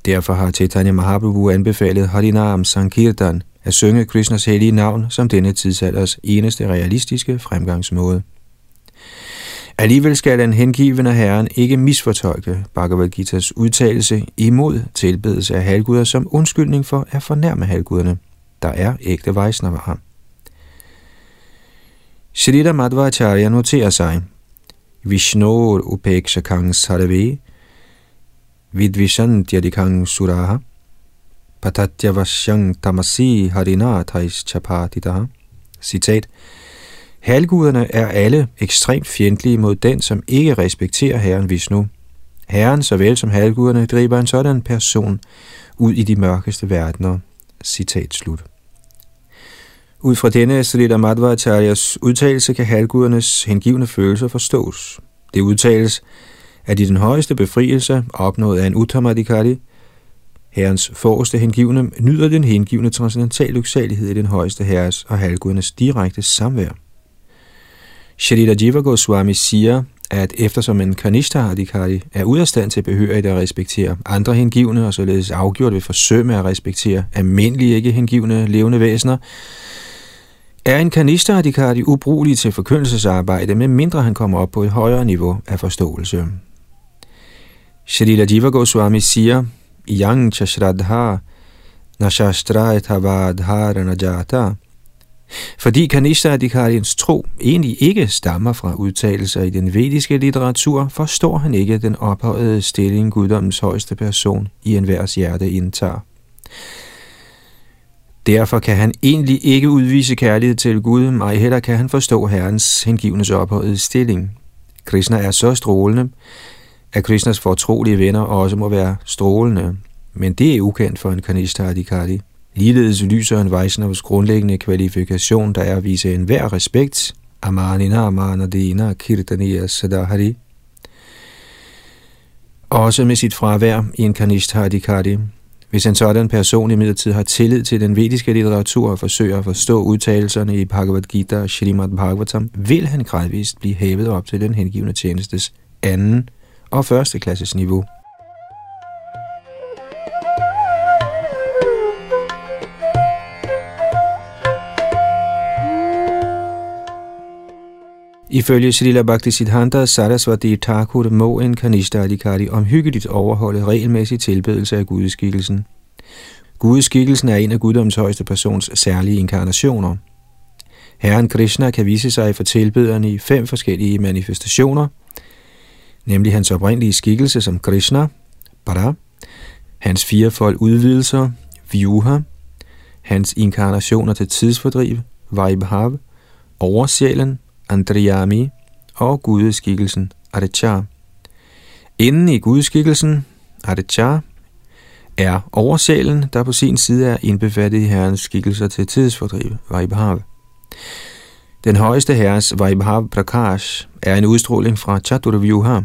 Derfor har Chaitanya Mahaprabhu anbefalet Harinam Sankirtan, at synge Krishnas hellige navn som denne tidsalders eneste realistiske fremgangsmåde. Alligevel skal den hengivende herren ikke misfortolke Bhagavad Gita's udtalelse imod tilbedelse af halvguder som undskyldning for at fornærme halvguderne, der er ægte Vaisnavaer. Shrita Madhvacharya noterer sig, Vishnor upekshakang sarve, vidvishantyadikang suraha, Patatyavasyang tamasi harinathais chapatitaha. Citat. Halguderne er alle ekstremt fjendtlige mod den, som ikke respekterer Herren Vishnu. Herren, såvel som halvguderne, driver en sådan person ud i de mørkeste verdener. Citat slut. Ud fra denne Srila Madhvacharyas udtalelse kan halvgudernes hengivne følelser forstås. Det udtales, at i den højeste befrielse, opnået af en Uttamadikari, Herrens forreste hengivne nyder den hengivne transcendental lyksalighed i den højeste herres og halvgudernes direkte samvær. Shalita Jiva Goswami siger, at eftersom en kanishta adhikari er ude af stand til behørigt at respektere andre hengivne og således afgjort ved forsømme at respektere almindelige ikke hengivne levende væsener, er en kanishta adhikari ubrugelig til forkyndelsesarbejde, med mindre han kommer op på et højere niveau af forståelse. Shalila Jiva Goswami siger, yang cha shraddha nashastrai jata. Fordi Kanishta-adhikariens tro egentlig ikke stammer fra udtalelser i den vediske litteratur, forstår han ikke den ophøjede stilling guddommens højeste person i enhvers hjerte indtager. Derfor kan han egentlig ikke udvise kærlighed til Gud, ej heller kan han forstå Herrens hengivnes ophøjede stilling. Krishna er så strålende, at Krishnas fortrolige venner også må være strålende, men det er ukendt for en kanista adhikari. Ligeledes lyser en Vaishnavs grundlæggende kvalifikation, der er at vise enhver respekt, Amanina Amanadina Kirtaniya Sadahari. Også med sit fravær i en kanista adhikari. Hvis en sådan person i midlertid har tillid til den vediske litteratur og forsøger at forstå udtalelserne i Bhagavad Gita og Srimad Bhagavatam, vil han gradvist blive hævet op til den hengivne tjenestes anden og førsteklasses niveau. Ifølge Srila Bhaktisiddhanta Sarasvati Thakur må en kanista adhikari omhyggeligt overholde regelmæssig tilbedelse af gudeskikkelsen. Gudeskikkelsen er en af guddoms højeste persons særlige inkarnationer. Herren Krishna kan vise sig for tilbederne i fem forskellige manifestationer – nemlig hans oprindelige skikkelse som Krishna, Para, hans firefold udvidelser, Vyuha, hans inkarnationer til tidsfordriv, Vaibhav, oversjælen, Andriyami og gudeskikkelsen, Aditya. Inden i gudeskikkelsen, Aditya, er oversjælen, der på sin side er indbefattet i herrens skikkelser til tidsfordriv, Vaibhav. Den højeste herres Vaibhav Prakash er en udstråling fra Chaturvyuha.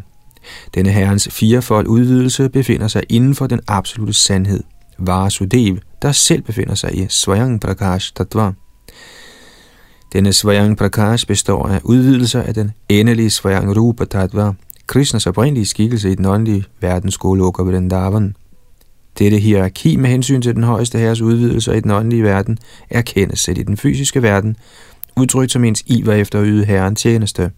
Denne herrens firefold udvidelse befinder sig inden for den absolute sandhed, Vasudev, der selv befinder sig i Svayang Prakash Tattva. Denne Svayang Prakash består af udvidelser af den endelige Svayang Rupa Tattva, Krishnas oprindelige skikkelse i den åndelige verdens Goloka Vrindavan. Dette hierarki med hensyn til den højeste herres udvidelser i den åndelige verden erkendes selv i den fysiske verden, udtrykt som ens iver efter at yde herren tjeneste.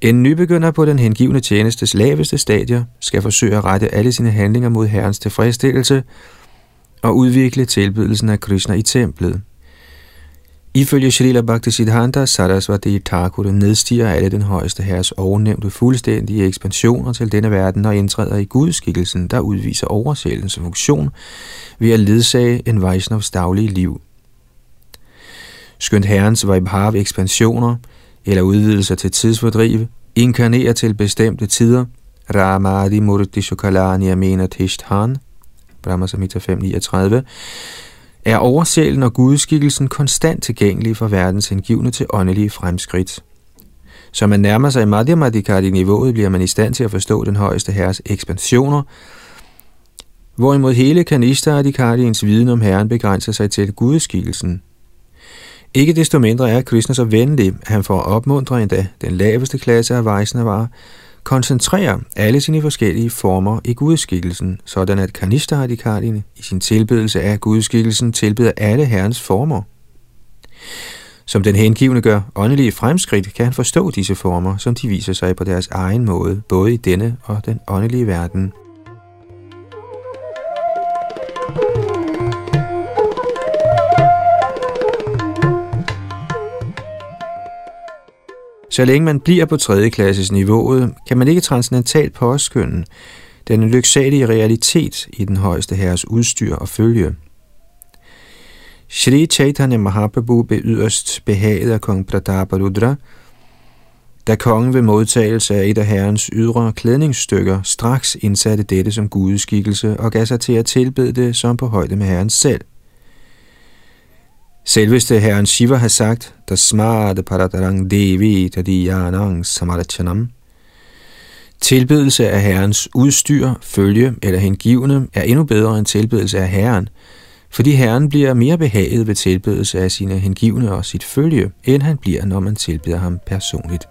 En nybegynder på den hengivne tjenestes laveste stadier skal forsøge at rette alle sine handlinger mod herrens tilfredsstillelse og udvikle tilbedelsen af Krishna i templet. Ifølge Srila Bhaktisiddhanta Sarasvati Thakur nedstiger alle den højeste herres ovennævnte fuldstændige ekspansioner til denne verden og indtræder i gudskikkelsen, der udviser oversættelsens funktion ved at ledsage en Vaishnavs daglige liv. Skønt herrens Vaibhav ekspansioner eller udvidelser til tidsfordrive inkarnerer til bestemte tider, Ramadi Murti Shukalani Amena Tishthan, Brahma Samhita 539, er oversjælen og gudskikkelsen konstant tilgængelig for verdens hengivne til åndelige fremskridt. Så man nærmer sig Madhyamadikari-niveauet, bliver man i stand til at forstå den højeste herres ekspansioner, hvorimod hele kanista adikardiens viden om herren begrænser sig til gudskikkelsen. Ikke desto mindre er Krishna så venlig, at han får opmuntre endda den laveste klasse af Vaisnava, koncentrerer alle sine forskellige former i gudskikkelsen, sådan at Kanishta-radikalierne i sin tilbedelse af gudskikkelsen tilbeder alle herrens former. Som den hengivne gør åndelige fremskridt, kan han forstå disse former, som de viser sig på deres egen måde, både i denne og den åndelige verden. Så længe man bliver på 3. klasses niveauet, kan man ikke transcendentalt påskynde den lyksalige realitet i den højeste herres udstyr og følge. Shri Chaitanya Mahaprabhu blev yderst behaget af kong Prataparudra, da kongen ved modtagelse af et af herrens ydre klædningsstykker straks indsatte dette som gudeskikkelse og gav sig til at tilbede det som på højde med herren selv. Selveste herren Shiva har sagt, der smarte paradarang devi tadiyanang samarachanam. Tilbedelse af herrens udstyr, følge eller hengivne er endnu bedre end tilbedelse af herren, fordi herren bliver mere behaget ved tilbedelse af sine hengivne og sit følge, end han bliver, når man tilbeder ham personligt.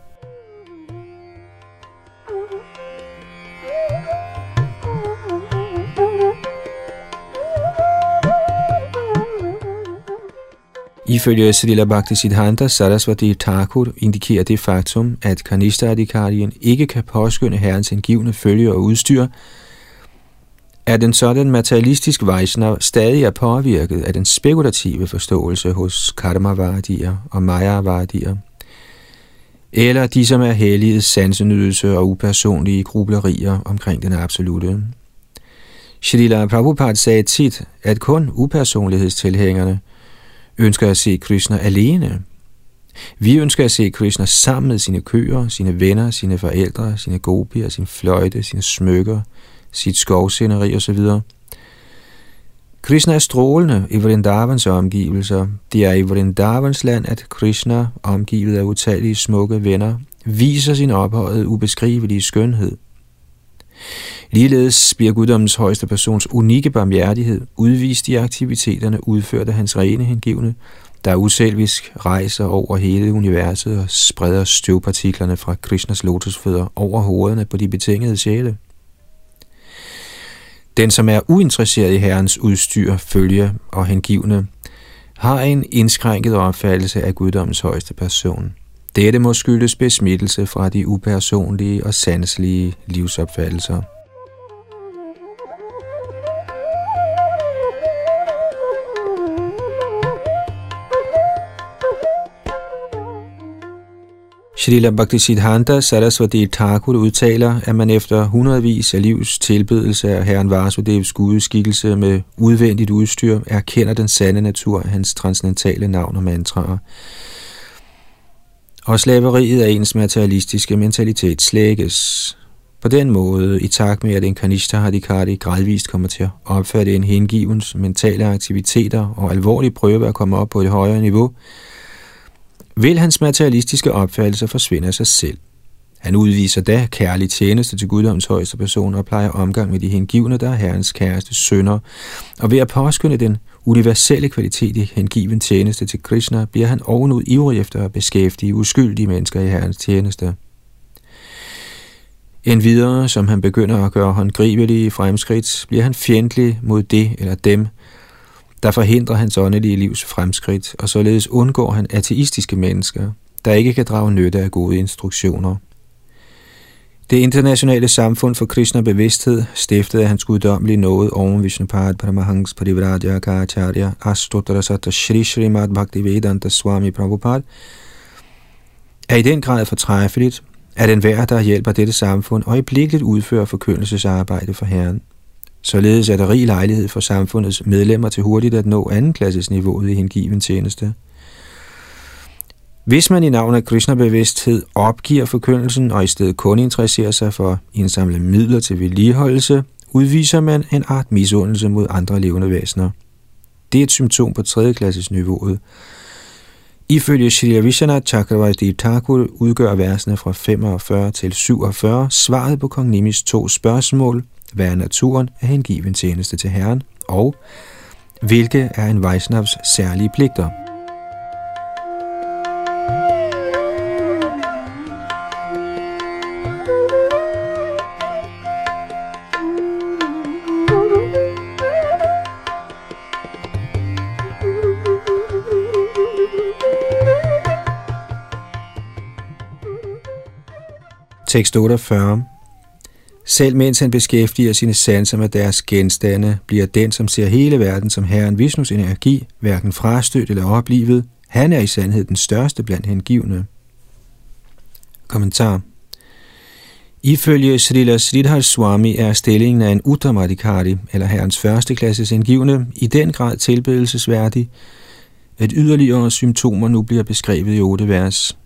Ifølge Srila Bhakti Siddhanta Sarasvati Thakur indikerer det faktum, at kanista ikke kan påskynde herrens indgivende følge og udstyr, at den sådan materialistisk Vaishnav stadig er påvirket af den spekulative forståelse hos karmavardier og mayavardier, eller de, som er hellige sansenydelse og upersonlige grublerier omkring den absolute. Srila Prabhupada sagde tit, at kun upersonlighedstilhængerne ønsker at se Krishna alene. Vi ønsker at se Krishna sammen med sine køer, sine venner, sine forældre, sine gopier, sin fløjte, sine smykker, sit skovsceneri osv. Krishna er strålende i Vrindavans omgivelser. Det er i Vrindavans land, at Krishna, omgivet af utallige smukke venner, viser sin ophøjet ubeskrivelige skønhed. Ligeledes bliver guddommens højeste persons unikke barmhjertighed udvist i aktiviteterne udført af hans rene hengivne, der uselvisk rejser over hele universet og spreder støvpartiklerne fra Krishnas lotusfødder over hovederne på de betingede sjæle. Den, som er uinteresseret i Herrens udstyr, følge og hengivne, har en indskrænket opfattelse af guddommens højeste person. Dette må skyldes besmittelse fra de upersonlige og sanselige livsopfattelser. Srila Bhaktisiddhanta Sarasvati Thakur udtaler, at man efter hundredvis af livs tilbedelse af Herren Vasudevs gudeskikkelse med udvendigt udstyr erkender den sande natur af hans transcendentale navn og mantraer. Og slaveriet af ens materialistiske mentalitet slækkes. På den måde, i takt med at en kanishta hadikari gradvist kommer til at opfatte en hengivens mentale aktiviteter og alvorlige prøve at komme op på et højere niveau, vil hans materialistiske opfattelse forsvinde af sig selv. Han udviser da kærlig tjeneste til guddoms højeste person og plejer omgang med de hengivne, der er herrens kæreste sønner. Og ved at påskynde den universelle kvalitet i hengiven tjeneste til Krishna, bliver han ovenud ivrig efter at beskæftige uskyldige mennesker i herrens tjeneste. En videre, som han begynder at gøre håndgribelige fremskridt, bliver han fjendtlig mod det eller dem, der forhindrer hans åndelige livs fremskridt, og således undgår han ateistiske mennesker, der ikke kan drage nytte af gode instruktioner. Det internationale samfund for Krishna bevidsthed stiftede hans guddommelige nåde oven Vishnupad Paramahangs Parivraja Kacharya Astotarasata Shri Srimad Bhaktivedanta Swami Prabhupada er i den grad fortræffeligt, at enhver, der hjælper dette samfund, øjeblikkeligt udfører forkyndelsesarbejde for Herren. Således er der rig lejlighed for samfundets medlemmer til hurtigt at nå andenklasses niveauet i hengiven tjeneste. Hvis man i navn af Krishna-bevidsthed opgiver forkyndelsen og i stedet kun interesserer sig for at indsamle midler til vedligeholdelse, udviser man en art misundelse mod andre levende væsener. Det er et symptom på tredje klasses niveauet. Ifølge Shri Vishana Chakravarti Thakur udgør versene fra 45 til 47 svaret på kong Nimis to spørgsmål, hvad er naturen af hengiven tjeneste til Herren, og hvilke er en Vaisnavs særlige pligter. Tekst 48 selv mens han beskæftiger sine sanser med deres genstande, bliver den, som ser hele verden som Herren Vishnus energi, hverken frastødt eller oplivet. Han er i sandhed den største blandt hengivne. Kommentar Ifølge Srila Sridhar Swami er stillingen af en Uttamadikari, eller herrens første indgivende, hengivne, i den grad tilbedelsesværdig, at yderligere symptomer nu bliver beskrevet i otte vers.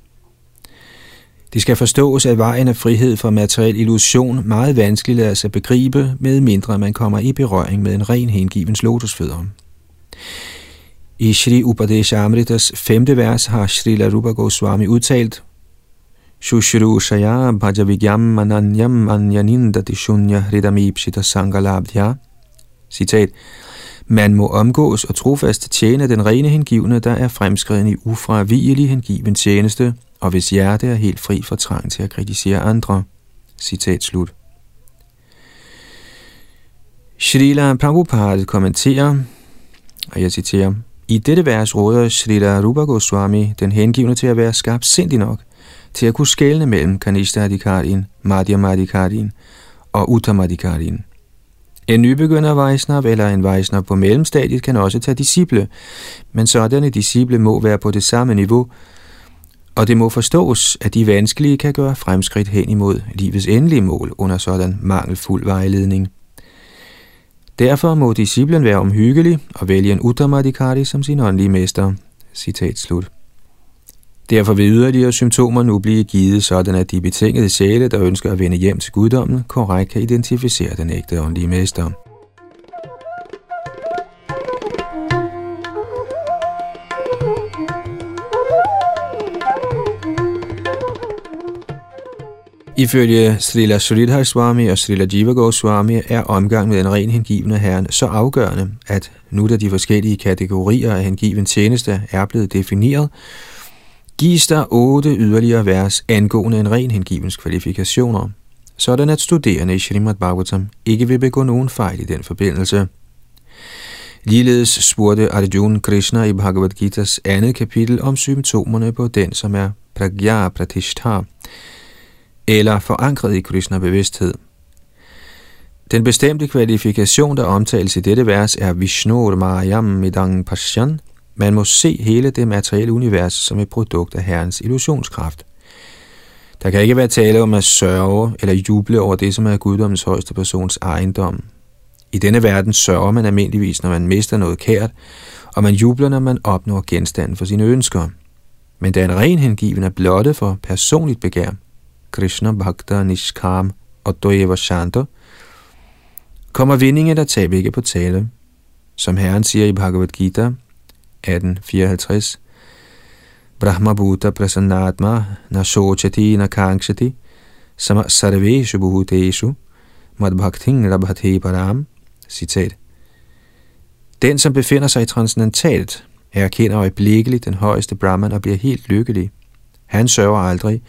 Det skal forstås, at vejen af frihed fra materiel illusion meget vanskeligt lader sig begribe, med mindre man kommer i berøring med en ren hengivens lotusfødder. I Shri Upadesha Amritas femte vers har Shri Rupa Goswami udtalt, Shushru Shaya Bhajavigyam Mananyam Anyanindati Shunya Ridamipshita Sangalabdhya. Citat. Man må omgås og trofast tjene den rene hengivne, der er fremskreden i ufravigelig hengiven tjeneste, og hvis hjerte er helt fri for trang til at kritisere andre. Citat slut. Srila Prabhupada kommenterer, og jeg citerer, i dette vers råder Srila Rupa Goswami den hengivne til at være skarp sindig nok, til at kunne skelne mellem Kanishta Adhikarin, Madhya Madhikarin og Uttamadhikarin. En nybegynder Vaisnav eller en Vaisnav på mellemstadiet kan også tage disciple, men sådanne disciple må være på det samme niveau, og det må forstås, at de vanskelige kan gøre fremskridt hen imod livets endelige mål under sådan mangelfuld vejledning. Derfor må disciplen være omhyggelig og vælge en Uttamadikari som sin åndelige mester. Citat slut. Derfor vil yderligere symptomer nu blive givet, sådan at de betingede sjæle, der ønsker at vende hjem til guddommen, korrekt kan identificere den ægte åndelige mester. Ifølge Srila Sridhar Swami og Srila Jiva Goswami er omgang med en ren hengivende herren så afgørende, at nu da de forskellige kategorier af hengiven tjeneste er blevet defineret, gives der otte yderligere vers angående en ren hengivens kvalifikationer, sådan at studerende i Srimad Bhagavatam ikke vil begå nogen fejl i den forbindelse. Ligeledes spurgte Arjuna Krishna i Bhagavad Gita's andet kapitel om symptomerne på den, som er pragya pratishtha, eller forankret i Krishna-bevidsthed. Den bestemte kvalifikation, der omtales i dette vers, er Vishnu Mayam Midang Pashyan. Man må se hele det materielle univers som et produkt af Herrens illusionskraft. Der kan ikke være tale om at sørge eller juble over det, som er guddommens højeste persons ejendom. I denne verden sørger man almindeligvis, når man mister noget kært, og man jubler, når man opnår genstanden for sine ønsker. Men da en ren hengiven er blottet for personligt begær, Krishna Bhakta Nishkam og Doeva Shanta, kommer vindingen der tab ikke på tale. Som Herren siger i Bhagavad Gita 1854, Brahma Bhuta Prasannatma na Nakangshati Sama Sarveshu Bhuteshu Madbhakting Rabhati Param Citat Den, som befinder sig i transcendentalt, erkender øjeblikkeligt den højeste Brahman og bliver helt lykkelig. Han sørger aldrig,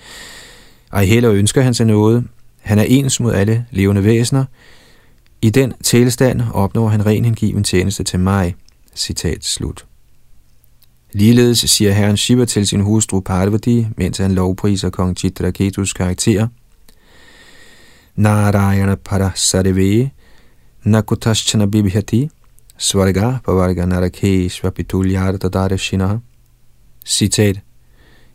ej heller ønsker han sig noget. Han er ens mod alle levende væsener. I den tilstand opnår han ren hengiven tjeneste til mig. Citat slut. Ligeledes siger herren Shiva til sin hustru Parvati, mens han lovpriser kong Chitraketus karakter. Narayana Parasareve Nakutaschana Bibhyati Svarga Pavarga narake Pitulyarta Darashina. Citat.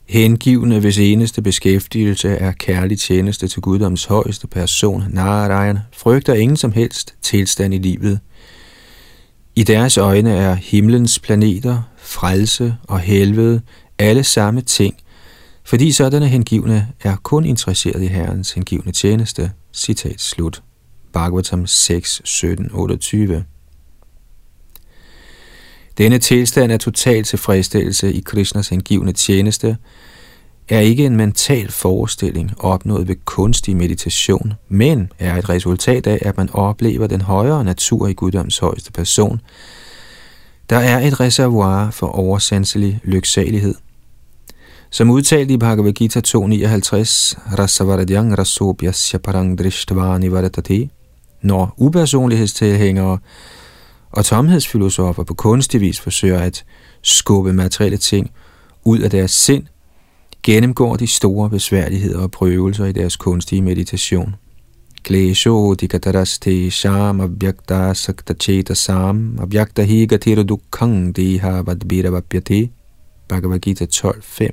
Hengivende, hvis eneste beskæftigelse er kærlig tjeneste til guddoms højeste person, Narayan, frygter ingen som helst tilstand i livet. I deres øjne er himlens planeter, frelse og helvede alle samme ting, fordi sådanne hengivne er kun interesseret i Herrens hengivne tjeneste. Citat slut. Bhagavatam 6, 17, 28 denne tilstand er total tilfredsstillelse i Krishnas hengivne tjeneste er ikke en mental forestilling opnået ved kunstig meditation, men er et resultat af, at man oplever den højere natur i guddoms højeste person. Der er et reservoir for oversanselig lyksalighed. Som udtalt i Bhagavad Gita 2.59, Rasavaradyang rasobhyasya parang drishtvani varatati, når upersonlighedstilhængere og tomhedsfilosofer på kunstig vis forsøger at skubbe materielle ting ud af deres sind, gennemgår de store besværligheder og prøvelser i deres kunstige meditation. Klesho dikataraste sham abhyakta sakta cheta sam abhyakta higa tira dukkang deha vadbira vapyate Bhagavad Gita 12.5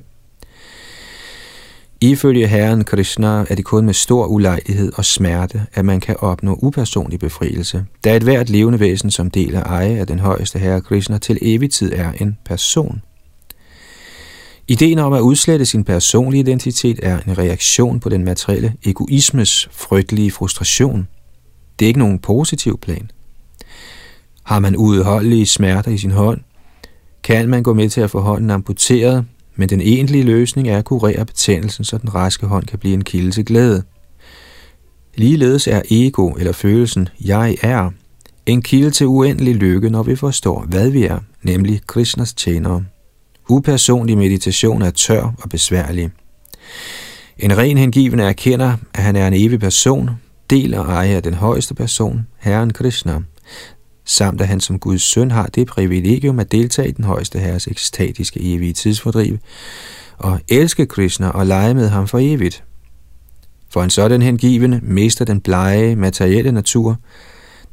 Ifølge Herren Krishna er det kun med stor ulejlighed og smerte, at man kan opnå upersonlig befrielse, da et hvert levende væsen, som del af eje af den højeste Herre Krishna til evig tid er en person. Ideen om at udslette sin personlige identitet er en reaktion på den materielle egoismes frygtelige frustration. Det er ikke nogen positiv plan. Har man uudholdelige smerter i sin hånd, kan man gå med til at få hånden amputeret, men den egentlige løsning er at kurere betændelsen, så den raske hånd kan blive en kilde til glæde. Ligeledes er ego eller følelsen jeg er en kilde til uendelig lykke, når vi forstår, hvad vi er, nemlig Krishnas tjenere. Upersonlig meditation er tør og besværlig. En ren hengiven erkender, at han er en evig person, del og ejer af den højeste person, Herren Krishna, samt at han som Guds søn har det privilegium at deltage i den højeste herres ekstatiske evige tidsfordriv, og elske Krishna og lege med ham for evigt. For en sådan hengivende mister den blege, materielle natur,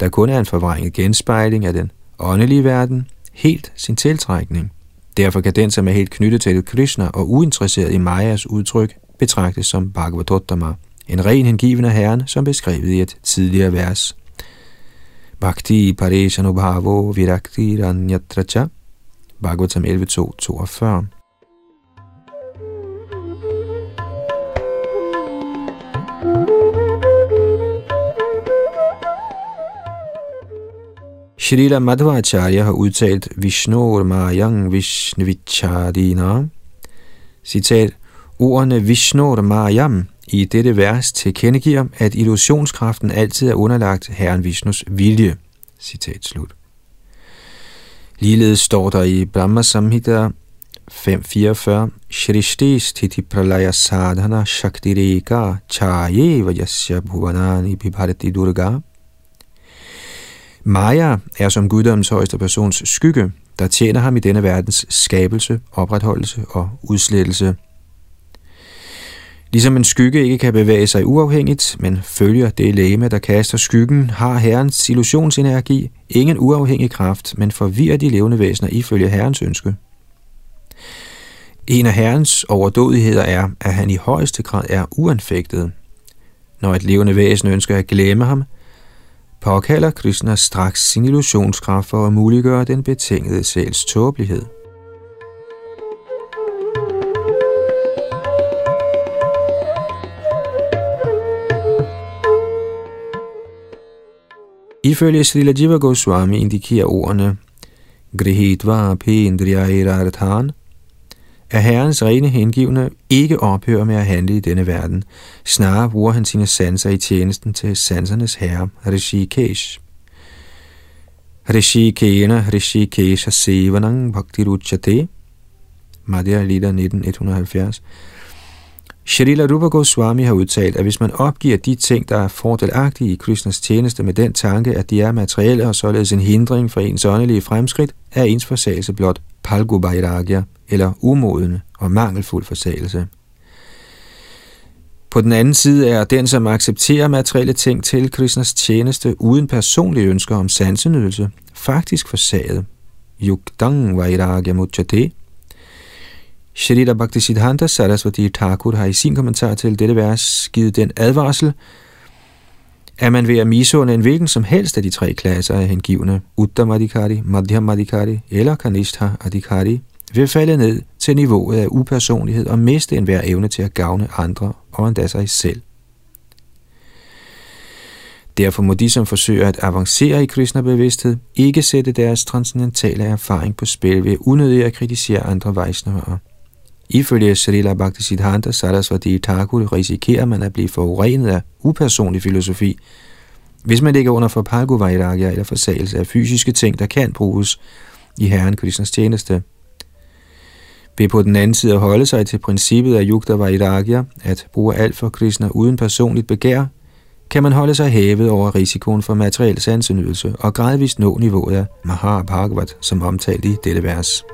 der kun er en forvrænget genspejling af den åndelige verden, helt sin tiltrækning. Derfor kan den, som er helt knyttet til Krishna og uinteresseret i Mayas udtryk, betragtes som Bhagavatottama, en ren hengiven af herren, som beskrevet i et tidligere vers. Bhakti Pareshanubhavo Virakti Ranyatracha Bhagavatam 11.2.42 Shrila Madhvacharya har udtalt Vishnur Mayang Vishnuvichadina. Citat, ordene Vishnur Mayam i dette vers tilkendegiver, at illusionskraften altid er underlagt Herren Vishnus vilje. Citat slut. Ligeledes står der i Brahma Samhita 544, Shrishti sthiti pralaya sadhana shaktireka chaye yasya bhuvanani bibharati durga. Maya er som guddommens højeste persons skygge, der tjener ham i denne verdens skabelse, opretholdelse og udslettelse. Ligesom en skygge ikke kan bevæge sig uafhængigt, men følger det læme, der kaster skyggen, har herrens illusionsenergi ingen uafhængig kraft, men forvirrer de levende væsener ifølge herrens ønske. En af herrens overdådigheder er, at han i højeste grad er uanfægtet. Når et levende væsen ønsker at glemme ham, påkalder Krishna straks sin illusionskraft for at muliggøre den betingede sjæls tåbelighed. Ifølge Srila Jiva Goswami indikerer ordene Grihitva Pendriyairarthan, at herrens rene hengivne ikke ophører med at handle i denne verden. Snarere bruger han sine sanser i tjenesten til sansernes herre, Rishikesh. Rishikena Rishikesha Sevanang Bhakti Ruchate, Madhya Lita 1970. Shrila Rupa Goswami har udtalt, at hvis man opgiver de ting, der er fordelagtige i Krishnas tjeneste med den tanke, at de er materielle og således en hindring for ens åndelige fremskridt, er ens forsagelse blot palgubairagya, eller umodende og mangelfuld forsagelse. På den anden side er den, som accepterer materielle ting til Krishnas tjeneste uden personlige ønsker om sansenydelse, faktisk forsaget. Yukdang vairagya mujjate. Shrita Bhaktisiddhanta Sarasvati Thakur har i sin kommentar til dette vers givet den advarsel, er man ved at misunde en hvilken som helst af de tre klasser af hengivne, Uttam Adhikari, Madhyam Adhikari eller Kanistha Adhikari, vil falde ned til niveauet af upersonlighed og miste enhver evne til at gavne andre og endda sig selv. Derfor må de, som forsøger at avancere i Krishna-bevidsthed, ikke sætte deres transcendentale erfaring på spil ved unødigt at kritisere andre Vaishnavaer. Ifølge Srila Bhaktisiddhanta Sarasvati Thakur risikerer man at blive forurenet af upersonlig filosofi, hvis man ligger under for Palguvairagya eller forsagelse af fysiske ting, der kan bruges i Herren Krishnas tjeneste. Ved på den anden side at holde sig til princippet af Yukta Vairagya, at bruge alt for Krishna uden personligt begær, kan man holde sig hævet over risikoen for materiel sansenydelse og gradvist nå niveauet af Mahabhagavat, som omtalt i dette vers.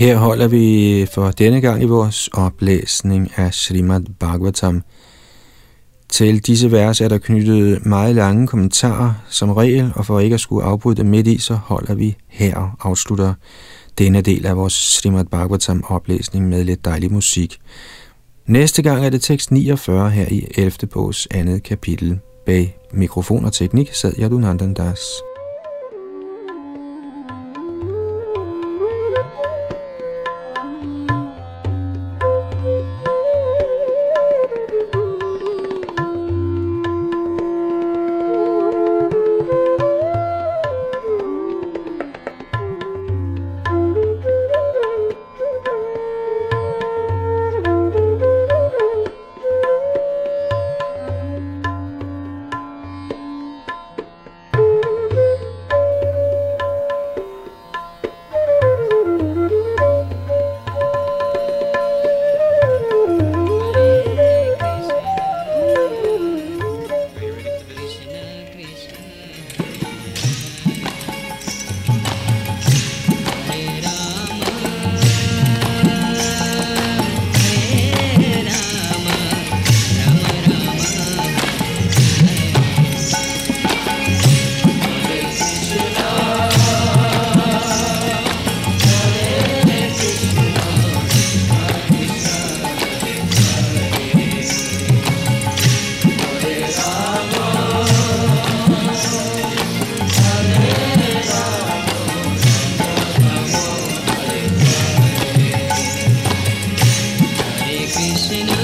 Her holder vi for denne gang i vores oplæsning af Srimad Bhagavatam. Til disse vers er der knyttet meget lange kommentarer som regel, og for ikke at skulle afbryde dem midt i, så holder vi her og afslutter denne del af vores Srimad Bhagavatam oplæsning med lidt dejlig musik. Næste gang er det tekst 49 her i 11. bogs andet kapitel. Bag mikrofon og teknik sad Yadunandan Das. Seni